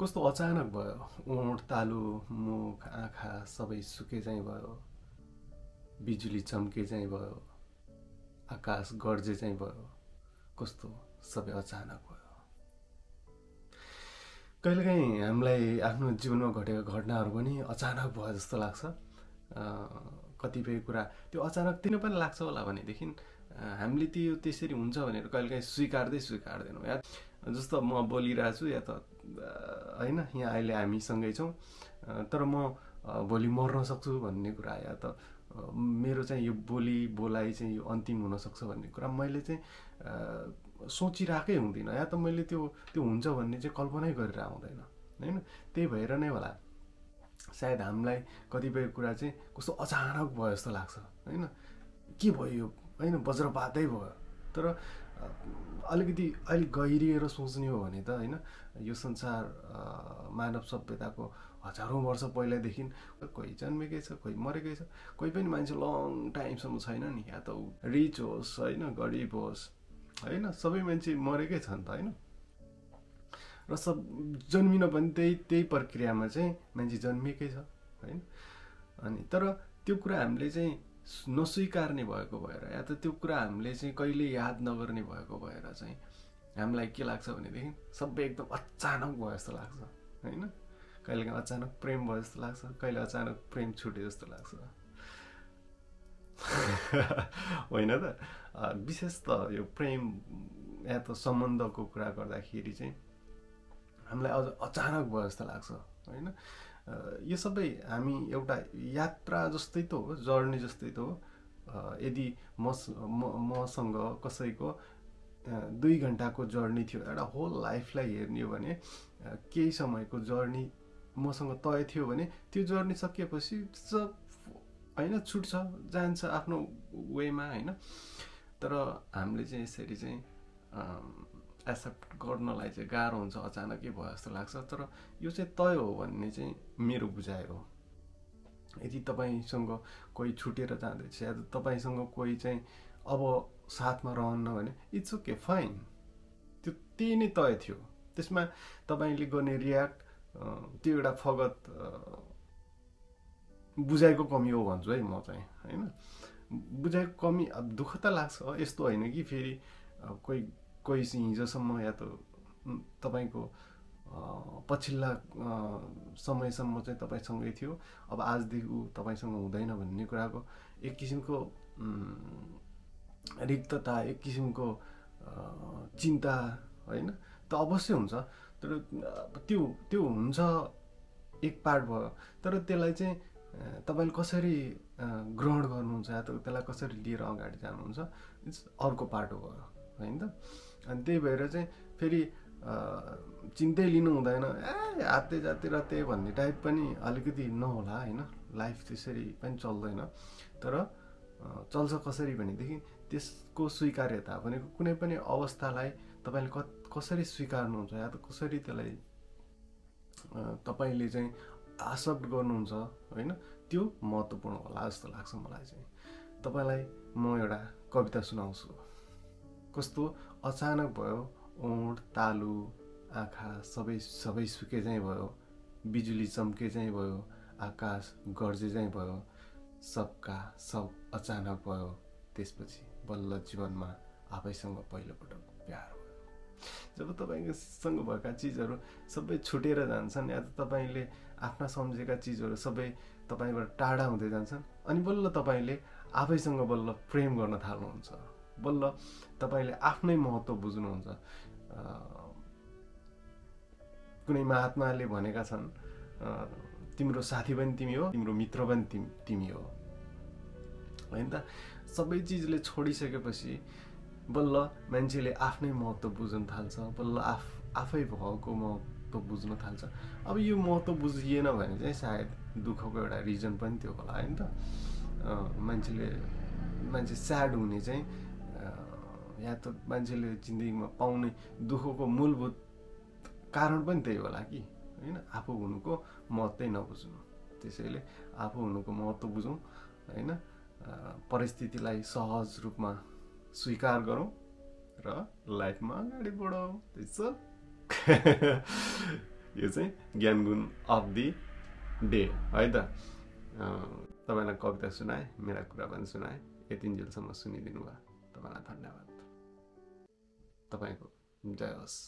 कस्तो अचानक भयो? ओठ तालु मुख आँखा सबै सुके चाहिँ भयो। बिजुली चम्के चाहिँ भयो। आकाश गर्जे चाहिँ भयो। कस्तो सबै अचानक भयो। कहिलेकाहीँ हामीलाई आफ्नो जीवनमा घटेका घटनाहरू पनि अचानक भयो जस्तो लाग्छ। कतिपय कुरा त्यो अचानक किन पनि लाग्छ होला भनेदेखि हामीले त्यो त्यसरी हुन्छ भनेर कहिलेकाहीँ स्वीकार्दै स्वीकार्दैनौँ। या जस्तो म बोलिरहेको छु या त होइन यहाँ अहिले हामीसँगै छौँ। तर म भोलि मर्न सक्छु भन्ने कुरा या त मेरो चाहिँ यो बोली बोलाइ चाहिँ यो अन्तिम हुनसक्छ भन्ने कुरा मैले चाहिँ सोचिरहेकै हुँदिनँ। या त मैले त्यो त्यो हुन्छ भन्ने चाहिँ कल्पनै गरेर आउँदैन। होइन? त्यही भएर नै होला। सायद हामीलाई कतिपय कुरा चाहिँ कस्तो अचानक भयो जस्तो लाग्छ। होइन? के भयो यो? होइन वज्रपातै भयो। तर अलिकति अलिक गहिरिएर सोच्ने हो भने त होइन यो संसार मानव सभ्यताको हजारौँ वर्ष पहिलादेखि कोही जन्मेकै छ कोही मरेकै छ कोही पनि मान्छे लङ टाइमसम्म छैन नि। या त रिच होस् होइन गरिब होस् होइन सबै मान्छे मरेकै छ नि त होइन। र सब जन्मिन पनि त्यही त्यही प्रक्रियामा चाहिँ मान्छे जन्मिएकै छ होइन। अनि तर त्यो कुरा हामीले चाहिँ नस्वीकार्ने भएको भएर या त त्यो कुरा हामीले चाहिँ कहिले याद नगर्ने भएको भएर चाहिँ हामीलाई के लाग्छ भनेदेखि सबै एकदम अचानक भयो जस्तो लाग्छ होइन? कहिलेकाहीँ अचानक प्रेम भयो जस्तो लाग्छ कहिले अचानक प्रेम छुट्यो जस्तो लाग्छ। होइन त? विशेष त यो प्रेम या त सम्बन्धको कुरा गर्दाखेरि चाहिँ हामीलाई अझ अचानक भयो जस्तो लाग्छ होइन? यो सबै हामी एउटा यात्रा जस्तै त हो जर्नी जस्तै त हो। यदि म मसँग कसैको दुई घन्टाको जर्नी थियो एउटा होल लाइफलाई हेर्ने हो भने केही समयको जर्नी मसँग तय थियो भने त्यो जर्नी सकिएपछि सब होइन छुट्छ जान्छ आफ्नो वेमा होइन। तर हामीले चाहिँ यसरी चाहिँ एक्सेप्ट गर्नलाई चाहिँ गाह्रो हुन्छ अचानकै भयो जस्तो लाग्छ। तर यो चाहिँ तय हो भन्ने चाहिँ मेरो बुझाइ हो। यदि तपाईँसँग कोही छुटेर जाँदैछ या तपाईँसँग कोही चाहिँ अब साथमा रहन्न भने इट्स ओके फाइन। त्यो त्यही नै तय थियो। त्यसमा तपाईँले गर्ने रियाक्ट त्यो एउटा फगत बुझाइको कमी हो भन्छु है म चाहिँ होइन? बुझाइको कमी अब दुःख त लाग्छ यस्तो होइन कि फेरि कोही कोही हिजोसम्म या त तपाईँको पछिल्ला समयसम्म चाहिँ तपाईँसँगै थियो। अब आजदेखि ऊ तपाईँसँग हुँदैन भन्ने कुराको एक किसिमको रिक्तता एक किसिमको चिन्ता होइन? त अवश्य हुन्छ। तर त्यो त्यो हुन्छ एक पार्ट भयो। तर त्यसलाई चाहिँ तपाईँले कसरी ग्रहण गर्नुहुन्छ या त त्यसलाई कसरी लिएर अगाडि जानुहुन्छ इट्स अर्को पार्ट हो होइन त? अनि त्यही भएर चाहिँ फेरि चिन्तै लिनु हुँदैन। ए हाते जाते र त्यही भन्ने टाइप पनि अलिकति नहोला होइन? लाइफ त्यसरी पनि चल्दैन। तर चल्छ कसरी भनेदेखि त्यसको स्वीकार्यता भनेको कुनै पनि अवस्थालाई तपाईँले क कसरी स्वीकार्नुहुन्छ या त कसरी त्यसलाई तपाईँले चाहिँ आसेप्ट गर्नुहुन्छ होइन? त्यो महत्त्वपूर्ण होला जस्तो लाग्छ मलाई चाहिँ। तपाईँलाई म एउटा कविता सुनाउँछु। कस्तो अचानक भयो ओठ तालु आँखा सबै सबै सुके चाहिँ भयो बिजुली चम्के चाहिँ भयो आकाश गर्जे चाहिँ भयो सबका सब अचानक भयो। त्यसपछि बल्ल जीवनमा आफैसँग पहिलोपटक प्यार भयो। जब तपाईँसँग भएका चिजहरू सबै छुटेर जान्छन् या त तपाईँले आफ्ना सम्झेका चिजहरू सबै तपाईँबाट टाढा हुँदै जान्छन् अनि बल्ल तपाईँले आफैसँग बल्ल प्रेम गर्न थाल्नुहुन्छ। बल्ल तपाईँले आफ्नै महत्त्व बुझ्नुहुन्छ। कुनै महात्माले भनेका छन् तिम्रो साथी पनि तिमी हो तिम्रो मित्र पनि तिमी तिमी हो। होइन त? सबै चिजले छोडिसकेपछि बल्ल मान्छेले आफ्नै महत्त्व बुझ्न थाल्छ बल्ल आफ आफै भएको महत्त्व बुझ्न थाल्छ। अब यो महत्त्व बुझिएन भने चाहिँ सायद दुःखको एउटा रिजन पनि त्यो होला होइन त? मान्छेले मान्छे स्याड हुने चाहिँ या त मान्छेले जिन्दगीमा पाउने दुःखको मूलभूत कारण पनि त्यही होला कि होइन? आफू हुनुको महत्त्वै नबुझ्नु। त्यसैले आफू हुनुको महत्त्व बुझौँ होइन? परिस्थितिलाई सहज रूपमा स्वीकार गरौँ र लाइफमा अगाडि बढाउँ। त्यस यो चाहिँ ज्ञान गुण अफ दि डे है त? तपाईँलाई कविता सुनाएँ मेरा कुरा पनि सुनाएँ। यतिन्जेलसम्म सुनिदिनु भयो। तपाईँलाई धन्यवाद। तपाईँको जय होस्